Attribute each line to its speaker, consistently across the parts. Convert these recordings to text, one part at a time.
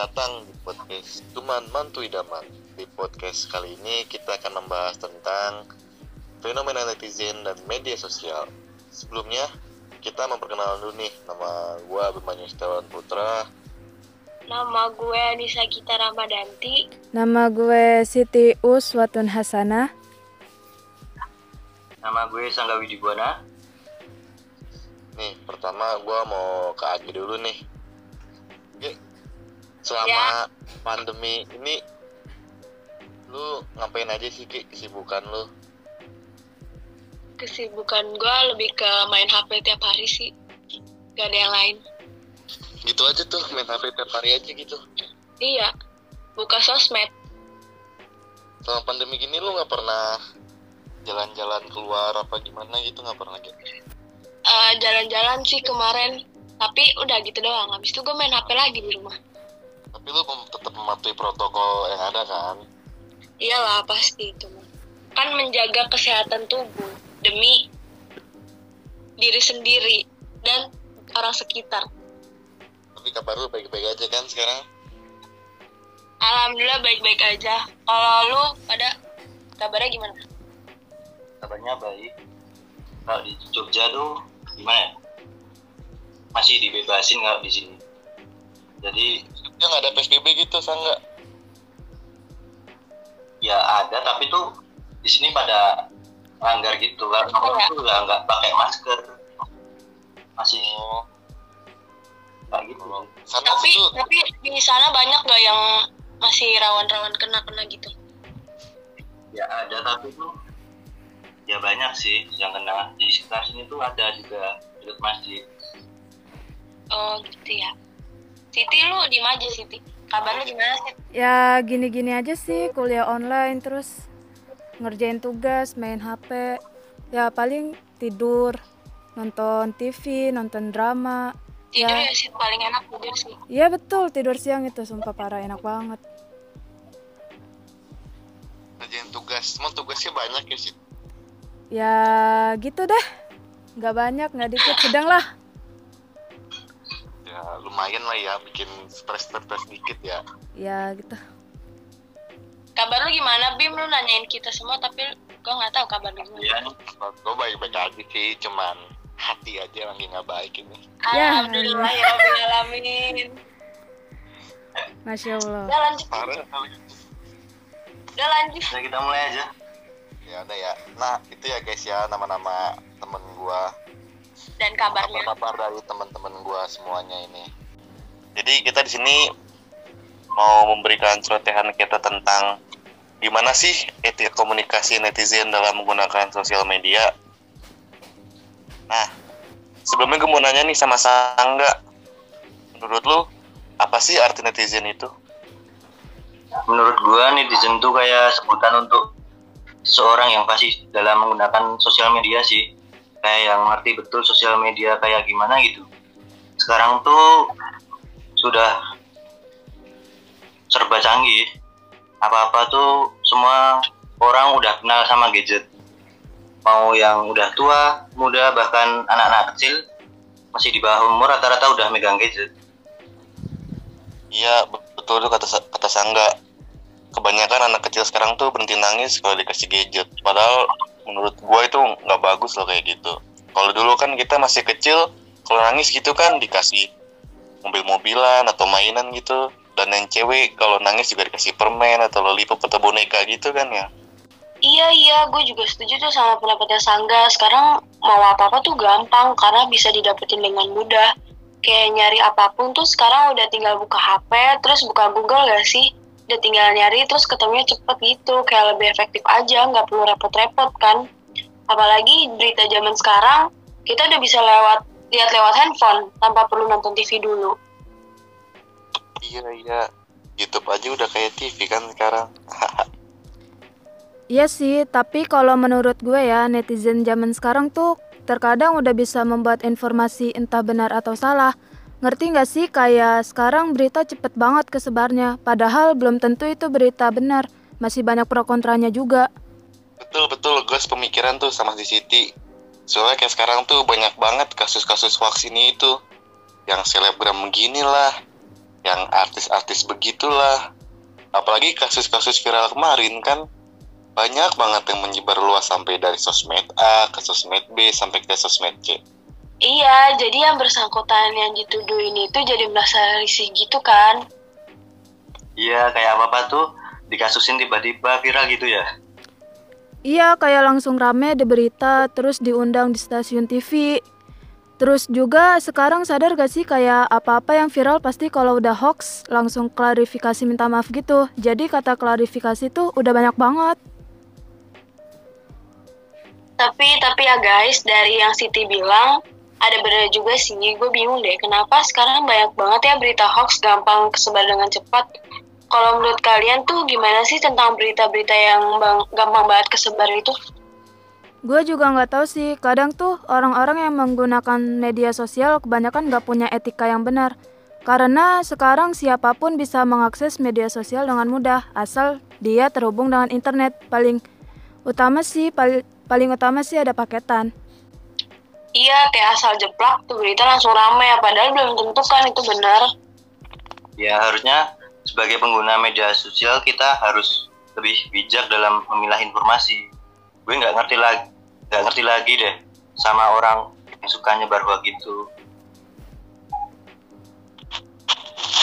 Speaker 1: datang di podcast Tuman Mantu Idaman. Di podcast kali ini kita akan membahas tentang fenomena netizen dan media sosial. Sebelumnya, kita memperkenalkan dulu nih nama gue Abimanyu Setiawan Putra.
Speaker 2: Nama gue Anissa Gita Ramadanti.
Speaker 3: Nama gue Siti Uswatun Hasanah.
Speaker 4: Nama gue Sangga Widibuana.
Speaker 1: Nih, pertama gue mau ke Agi dulu nih. Selama
Speaker 2: Ya.
Speaker 1: pandemi ini, lu ngapain aja sih Ki kesibukan lu?
Speaker 2: Kesibukan gue lebih ke main HP tiap hari sih. Gak ada yang lain.
Speaker 1: Gitu aja tuh, main HP tiap hari aja gitu.
Speaker 2: Iya, buka sosmed.
Speaker 1: Selama pandemi gini lu nggak pernah jalan-jalan keluar apa gimana gitu nggak pernah gitu?
Speaker 2: Eh, Jalan-jalan sih kemarin. Tapi udah gitu doang. Habis itu gue main HP lagi di rumah.
Speaker 1: Tapi lu tetap mematuhi protokol yang ada kan?
Speaker 2: Iyalah pasti itu. Kan menjaga kesehatan tubuh demi diri sendiri dan orang sekitar.
Speaker 1: Tapi kabar lu baik-baik aja kan sekarang?
Speaker 2: Alhamdulillah baik-baik aja. Kalau lu pada kabarnya gimana?
Speaker 4: Kabarnya baik. Kalau di Jogja tuh gimana ya? Masih dibebasin kalau di sini. Jadi
Speaker 1: Ya nggak ada PSBB gitu, sangga?
Speaker 4: ya ada tapi tuh di sini pada langgar gitu kan. Orang
Speaker 2: Iya.
Speaker 4: tuh nggak nggak pakai masker. Masih
Speaker 1: Oh,
Speaker 4: kayak gitu.
Speaker 2: Tapi
Speaker 1: situ
Speaker 2: tapi di sana banyak gak yang masih rawan-rawan kena-kena gitu?
Speaker 4: Ya ada tapi tuh ya banyak sih yang kena di sekitar sini tuh ada juga dekat masjid.
Speaker 2: Oh gitu ya. Siti lu di aja Siti. Kabar lu gimana sih?
Speaker 3: Ya gini-gini aja sih, kuliah online terus ngerjain tugas, main HP. Ya paling tidur, nonton TV, nonton drama.
Speaker 2: Tidur
Speaker 3: Ya.
Speaker 2: ya sih paling enak tidur sih.
Speaker 3: Iya betul, tidur siang itu sumpah parah enak banget.
Speaker 1: ngerjain tugas. Emang tugasnya banyak ya sih?
Speaker 3: Ya gitu deh. Nggak banyak, nggak dikit, sedang lah.
Speaker 1: Ya lumayan lah ya, bikin stres-stres dikit ya.
Speaker 3: Ya gitu.
Speaker 2: Kabar lu gimana Bim? Lu nanyain kita semua tapi gue nggak tahu kabar lu gimana.
Speaker 4: Ya,
Speaker 1: Gue baik-baik aja sih, cuman hati aja lagi nggak baik ini.
Speaker 3: Ya.
Speaker 2: Alhamdulillah ya Rabbil alamin.
Speaker 3: Masya Allah.
Speaker 2: Udah lanjut, udah lanjut.
Speaker 4: Nah, kita mulai aja.
Speaker 1: Ya udah ya. Nah itu ya guys ya nama-nama temen gua
Speaker 2: Kabarnya.
Speaker 1: kabar dari teman-teman gua semuanya ini. Jadi kita di sini mau memberikan celotehan kita tentang gimana sih etika komunikasi netizen dalam menggunakan sosial media. Nah, sebelumnya gue mau nanya nih sama Sangga. Menurut lu, apa sih arti netizen itu?
Speaker 4: Menurut gua netizen tuh kayak sebutan untuk seseorang yang pasti dalam menggunakan sosial media sih. Kayak yang ngerti betul sosial media kayak gimana gitu. Sekarang tuh sudah serba canggih. Apa-apa tuh semua orang udah kenal sama gadget. Mau yang udah tua, muda, bahkan anak-anak kecil masih di bawah umur rata-rata udah megang gadget.
Speaker 1: Iya, be- betul tuh kata kata Sangga. Kebanyakan anak kecil sekarang tuh berhenti nangis kalau dikasih gadget. Padahal menurut gua itu nggak bagus loh kayak gitu. Kalau dulu kan kita masih kecil, kalau nangis gitu kan dikasih mobil-mobilan atau mainan gitu. Dan yang cewek kalau nangis juga dikasih permen atau lollipop atau boneka gitu kan ya.
Speaker 2: Iya iya, gue juga setuju tuh sama pendapatnya Sangga. Sekarang mau apa-apa tuh gampang karena bisa didapetin dengan mudah. Kayak nyari apa pun tuh sekarang udah tinggal buka HP, terus buka Google gak sih? Udah tinggal nyari terus ketemunya cepet gitu, kayak lebih efektif aja, nggak perlu repot-repot kan. Apalagi berita zaman sekarang, kita udah bisa lewat lihat lewat handphone tanpa perlu nonton TV dulu.
Speaker 1: Iya iya. YouTube aja udah kayak TV kan sekarang.
Speaker 3: Iya sih, tapi kalau menurut gue ya, netizen zaman sekarang tuh terkadang udah bisa membuat informasi entah benar atau salah. Ngerti nggak sih kayak sekarang berita cepet banget kesebarnya, padahal belum tentu itu berita benar. Masih banyak pro kontranya juga.
Speaker 1: Betul betul, gue pemikiran tuh sama si Siti. Soalnya kayak sekarang tuh banyak banget kasus-kasus hoax ini itu. Yang selebgram begini lah, yang artis-artis begitulah apalagi kasus-kasus viral kemarin kan banyak banget yang menyebar luas sampai dari sosmed A ke sosmed B sampai ke sosmed C
Speaker 2: Iya, jadi yang bersangkutan yang dituduh ini tuh jadi merasa risih gitu kan.
Speaker 4: Iya, kayak apa-apa tuh dikasusin tiba-tiba viral gitu ya.
Speaker 3: Iya, kayak langsung rame di berita, terus diundang di stasiun TV. Terus juga sekarang sadar gak sih kayak apa-apa yang viral pasti kalau udah hoax langsung klarifikasi minta maaf gitu. Jadi kata klarifikasi tuh udah banyak banget.
Speaker 2: Tapi tapi ya guys, dari yang Siti bilang ada benar juga sih. Gue bingung deh kenapa sekarang banyak banget ya berita hoax gampang kesebar dengan cepat. Kalau menurut kalian tuh gimana sih tentang berita-berita yang bang, gampang banget kesebar itu?
Speaker 3: Gue juga nggak tahu sih, kadang tuh orang-orang yang menggunakan media sosial kebanyakan nggak punya etika yang benar. Karena sekarang siapa pun bisa mengakses media sosial dengan mudah, asal dia terhubung dengan internet. Paling utama sih, paling, paling utama sih ada paketan.
Speaker 2: Iya, kayak asal jeplak tuh berita langsung rame ya, padahal belum tentu kan itu benar.
Speaker 4: Ya harusnya sebagai pengguna media sosial kita harus lebih bijak dalam memilah informasi. Gue nggak ngerti lagi, nggak ngerti lagi deh sama orang yang suka nyebar hoax gitu.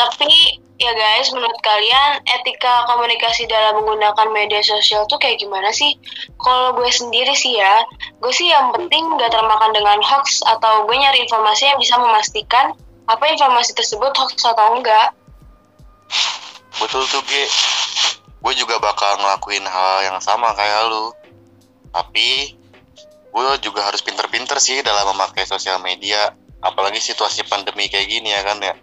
Speaker 2: Tapi ya guys, menurut kalian etika komunikasi dalam menggunakan media sosial tuh kayak gimana sih? Kalau gue sendiri sih ya, gue sih yang penting gak termakan dengan hoax atau gue nyari informasi yang bisa memastikan apa informasi tersebut hoax atau enggak.
Speaker 1: betul tuh G gue juga bakal ngelakuin hal yang sama kayak lu. Tapi gue juga harus pinter-pinter sih dalam memakai sosial media apalagi situasi pandemi kayak gini ya kan ya.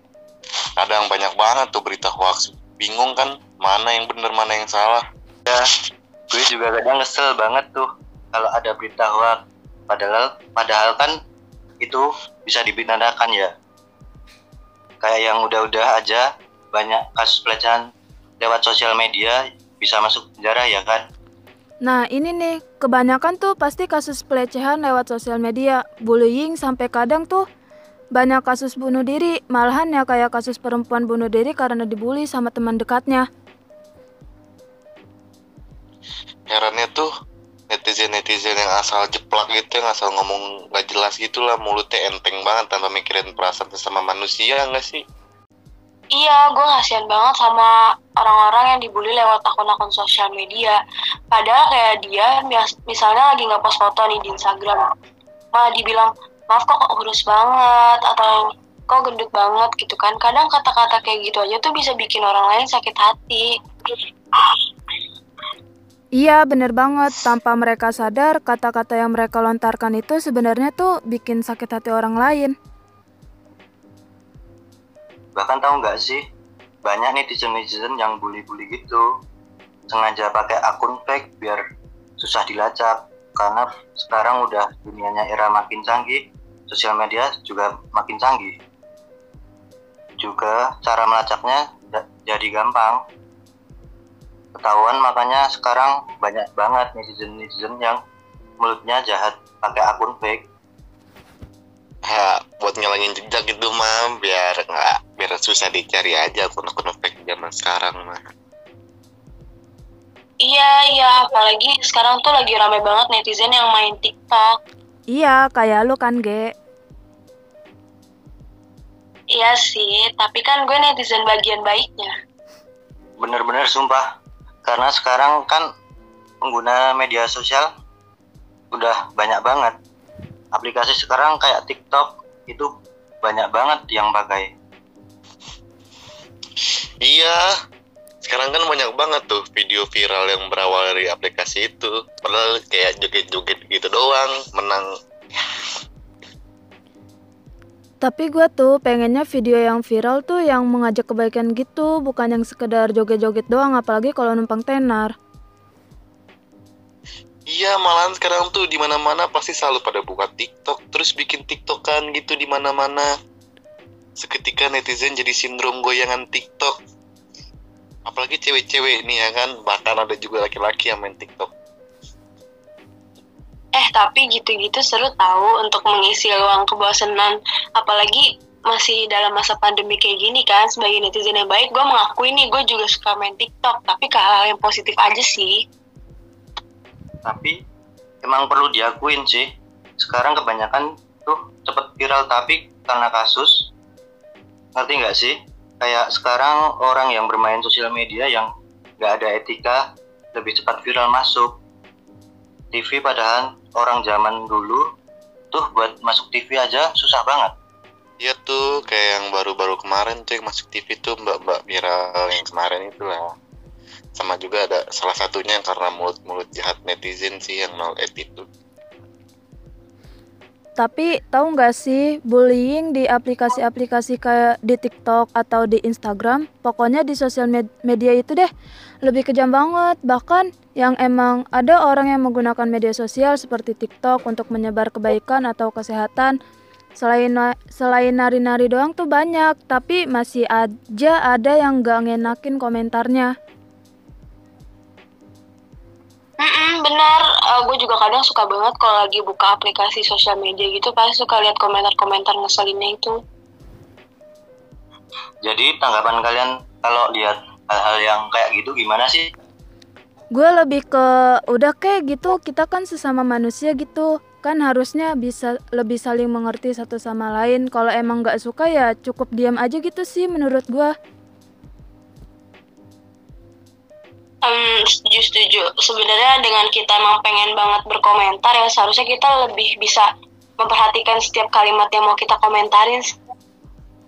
Speaker 1: Kadang banyak banget tuh berita hoax. Bingung kan mana yang bener mana yang salah.
Speaker 4: Ya, gue juga kadang kesel banget tuh kalau ada berita hoax. Padahal, padahal kan itu bisa dibinadakan ya. Kayak yang udah-udah aja banyak kasus pelecehan lewat sosial media bisa masuk penjara ya kan.
Speaker 3: Nah ini nih, kebanyakan tuh pasti kasus pelecehan lewat sosial media, bullying sampai kadang tuh banyak kasus bunuh diri, malahan ya kayak kasus perempuan bunuh diri karena dibully sama teman dekatnya.
Speaker 1: herannya tuh netizen-netizen yang asal jeplak gitu yang asal ngomong gak jelas gitu lah mulutnya enteng banget tanpa mikirin perasaan sesama manusia nggak sih
Speaker 2: Iya, gue kasihan banget sama orang-orang yang dibully lewat akun-akun sosial media. Padahal kayak dia, mis- misalnya lagi nggak post foto nih di Instagram, malah dibilang, maaf kok kurus banget, atau kok gendut banget gitu kan. Kadang kata-kata kayak gitu aja tuh bisa bikin orang lain sakit hati.
Speaker 3: Iya bener banget, tanpa mereka sadar kata-kata yang mereka lontarkan itu sebenarnya tuh bikin sakit hati orang lain.
Speaker 4: Bahkan tahu nggak sih, banyak netizen-netizen yang bully-bully gitu. Sengaja pakai akun fake biar susah dilacak. Karena sekarang udah dunianya era makin canggih, sosial media juga makin canggih. Juga cara melacaknya ja- jadi gampang. Ketahuan makanya sekarang banyak banget netizen-netizen yang mulutnya jahat pakai akun fake.
Speaker 1: ya buat ngilangin jejak gitu mah biar nggak biar susah dicari aja akun-akun fake zaman sekarang mah
Speaker 2: Iya, iya, apalagi sekarang tuh lagi rame banget netizen yang main TikTok.
Speaker 3: Iya, kayak lu kan, Ge.
Speaker 2: Iya sih, tapi kan gue netizen bagian baiknya.
Speaker 4: Bener-bener sumpah. Karena sekarang kan pengguna media sosial udah banyak banget. Aplikasi sekarang kayak TikTok itu banyak banget yang pakai.
Speaker 1: iya sekarang kan banyak banget tuh video viral yang berawal dari aplikasi itu padahal kayak joget-joget gitu doang menang
Speaker 3: Tapi gue tuh pengennya video yang viral tuh yang mengajak kebaikan gitu, bukan yang sekedar joget-joget doang, apalagi kalau numpang tenar.
Speaker 1: Iya, malahan sekarang tuh di mana-mana pasti selalu pada buka TikTok, terus bikin TikTokan gitu di mana-mana. Seketika netizen jadi sindrom goyangan TikTok. Apalagi cewek-cewek nih ya kan, bahkan ada juga laki-laki yang main TikTok.
Speaker 2: Eh, tapi gitu-gitu seru tahu untuk mengisi ruang kebosanan. Apalagi masih dalam masa pandemi kayak gini kan sebagai netizen yang baik gue mengakui nih gue juga suka main TikTok. Tapi ke hal yang positif aja sih.
Speaker 4: Tapi emang perlu diakuin sih. Sekarang kebanyakan tuh cepet viral tapi karena kasus. Ngerti nggak sih? Kayak sekarang orang yang bermain sosial media yang nggak ada etika lebih cepat viral masuk TV padahal orang zaman dulu tuh buat masuk TV aja susah banget
Speaker 1: Iya tuh kayak yang baru-baru kemarin tuh yang masuk TV tuh mbak-mbak viral yang kemarin itu lah. Sama juga ada salah satunya yang karena mulut-mulut jahat netizen sih yang nol attitude.
Speaker 3: Tapi tahu nggak sih bullying di aplikasi-aplikasi kayak di TikTok atau di Instagram, pokoknya di sosial med- media itu deh lebih kejam banget. Bahkan yang emang ada orang yang menggunakan media sosial seperti TikTok untuk menyebar kebaikan atau kesehatan. Selain selain nari-nari doang tuh banyak, tapi masih aja ada yang gak ngenakin komentarnya.
Speaker 2: Mm-mm, benar gue juga kadang suka banget kalau lagi buka aplikasi sosial media gitu pasti suka lihat komentar-komentar ngeselinnya itu
Speaker 4: jadi tanggapan kalian kalau lihat hal-hal yang kayak gitu gimana sih
Speaker 3: Gue lebih ke udah kayak gitu, kita kan sesama manusia gitu. Kan harusnya bisa lebih saling mengerti satu sama lain. Kalau emang gak suka ya cukup diam aja gitu sih menurut gue.
Speaker 2: Hmm, setuju setuju. Sebenarnya dengan kita emang pengen banget berkomentar ya seharusnya kita lebih bisa memperhatikan setiap kalimat yang mau kita komentarin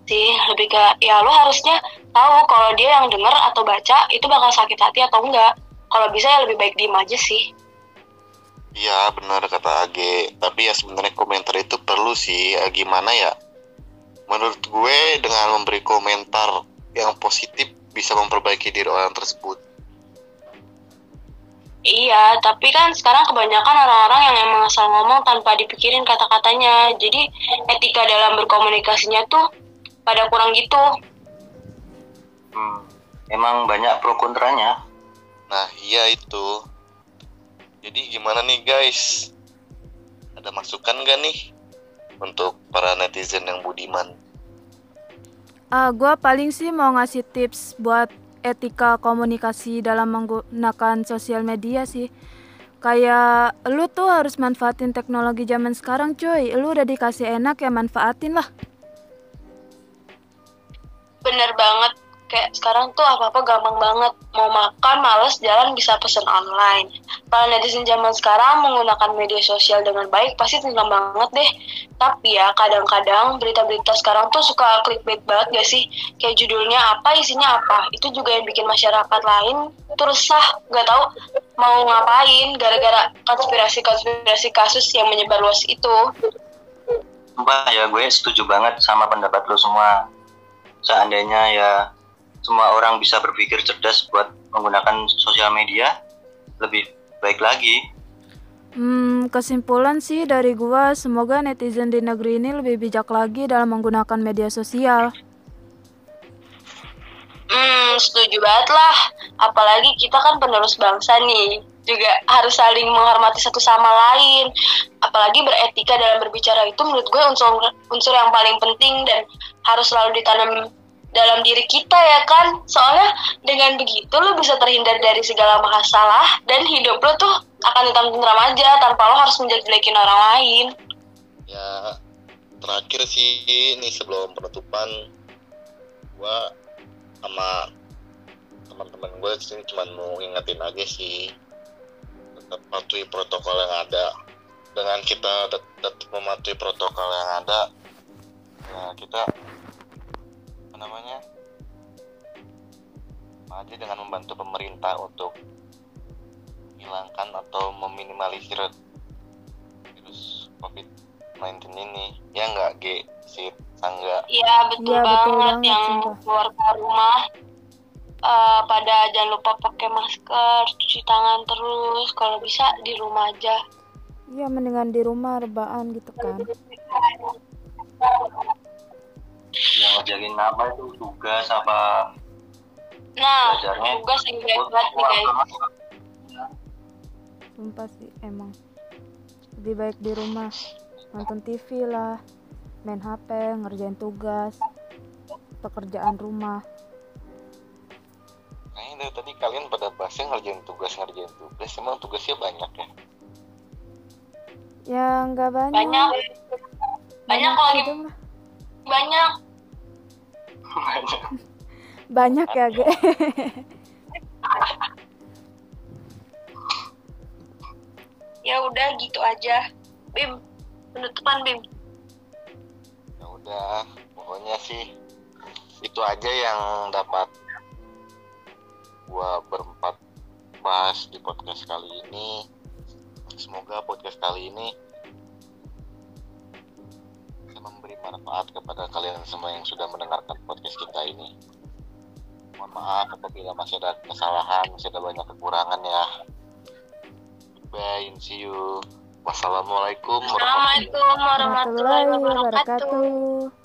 Speaker 2: sih. Lebih ke ya lo harusnya tahu kalau dia yang denger atau baca itu bakal sakit hati atau enggak. Kalau bisa ya lebih baik diem aja sih.
Speaker 1: Iya benar kata Age. Tapi ya sebenarnya komentar itu perlu sih. Ya, gimana ya? Menurut gue dengan memberi komentar yang positif bisa memperbaiki diri orang tersebut.
Speaker 2: Iya, tapi kan sekarang kebanyakan orang-orang yang emang asal ngomong tanpa dipikirin kata-katanya. Jadi etika dalam berkomunikasinya tuh pada kurang gitu.
Speaker 4: hmm, emang banyak pro kontranya
Speaker 1: Nah iya itu. Jadi gimana nih guys? Ada masukan gak nih untuk para netizen yang budiman?
Speaker 3: Ah, gue paling sih mau ngasih tips buat etika komunikasi dalam menggunakan sosial media sih. Kayak lu tuh harus manfaatin teknologi zaman sekarang cuy. Lu udah dikasih enak ya manfaatin lah.
Speaker 2: Bener banget. Kayak sekarang tuh apa-apa gampang banget. Mau makan, males, jalan bisa pesen online. Para netizen zaman sekarang menggunakan media sosial dengan baik pasti tenang banget deh. Tapi ya kadang-kadang berita-berita sekarang tuh suka clickbait banget gak sih? Kayak judulnya apa, isinya apa. Itu juga yang bikin masyarakat lain tuh resah. Gak tahu mau ngapain gara-gara konspirasi-konspirasi kasus yang menyebar luas itu.
Speaker 4: Sumpah ya gue setuju banget sama pendapat lo semua seandainya ya semua orang bisa berpikir cerdas buat menggunakan sosial media lebih baik lagi
Speaker 3: Hmm, kesimpulan sih dari gua, semoga netizen di negeri ini lebih bijak lagi dalam menggunakan media sosial.
Speaker 2: Hmm, setuju banget lah. Apalagi kita kan penerus bangsa nih. Juga harus saling menghormati satu sama lain. Apalagi beretika dalam berbicara itu menurut gue unsur, unsur yang paling penting dan harus selalu ditanam dalam diri kita ya kan. Soalnya dengan begitu lo bisa terhindar dari segala masalah dan hidup lo tuh akan tentram aja tanpa lo harus menjelek-jelekin orang lain.
Speaker 1: Ya terakhir sih ini sebelum penutupan gua sama teman-teman gue sini cuma mau ngingetin aja sih tetap patuhi protokol yang ada dengan kita tet- tetap mematuhi protokol yang ada ya kita namanya? Maju dengan membantu pemerintah untuk menghilangkan atau meminimalisir virus COVID-19 ini. Ya nggak G? Si Sangga.
Speaker 2: Iya betul
Speaker 3: Iya, betul
Speaker 2: banget.
Speaker 3: banget,
Speaker 2: yang keluar keluar rumah eh, pada jangan lupa pakai masker, cuci tangan terus. Kalau bisa di rumah aja.
Speaker 3: Iya, mendingan di rumah rebaan gitu kan.
Speaker 4: Yang ngerjain apa itu tugas apa
Speaker 2: Nah,
Speaker 4: belajarnya
Speaker 2: tugas yang baik banget nih guys.
Speaker 3: Sumpah sih emang lebih baik di rumah nonton TV lah main HP, ngerjain tugas, pekerjaan rumah.
Speaker 1: Kayaknya dari tadi kalian pada bahasnya ngerjain tugas ngerjain tugas, emang tugasnya banyak ya?
Speaker 3: Ya nggak banyak.
Speaker 2: banyak banyak kalau lagi banyak
Speaker 3: Banyak ya, Ge.
Speaker 2: ya udah gitu aja bim penutupan bim
Speaker 1: Ya udah, pokoknya sih itu aja yang dapat gua berempat bahas di podcast kali ini. Semoga podcast kali ini memberi manfaat kepada kalian semua yang sudah mendengarkan podcast kita ini. Mohon maaf apabila masih ada kesalahan, masih ada banyak kekurangan ya. Bye, see you. Wassalamualaikum warahmatullahi
Speaker 3: wabarakatuh.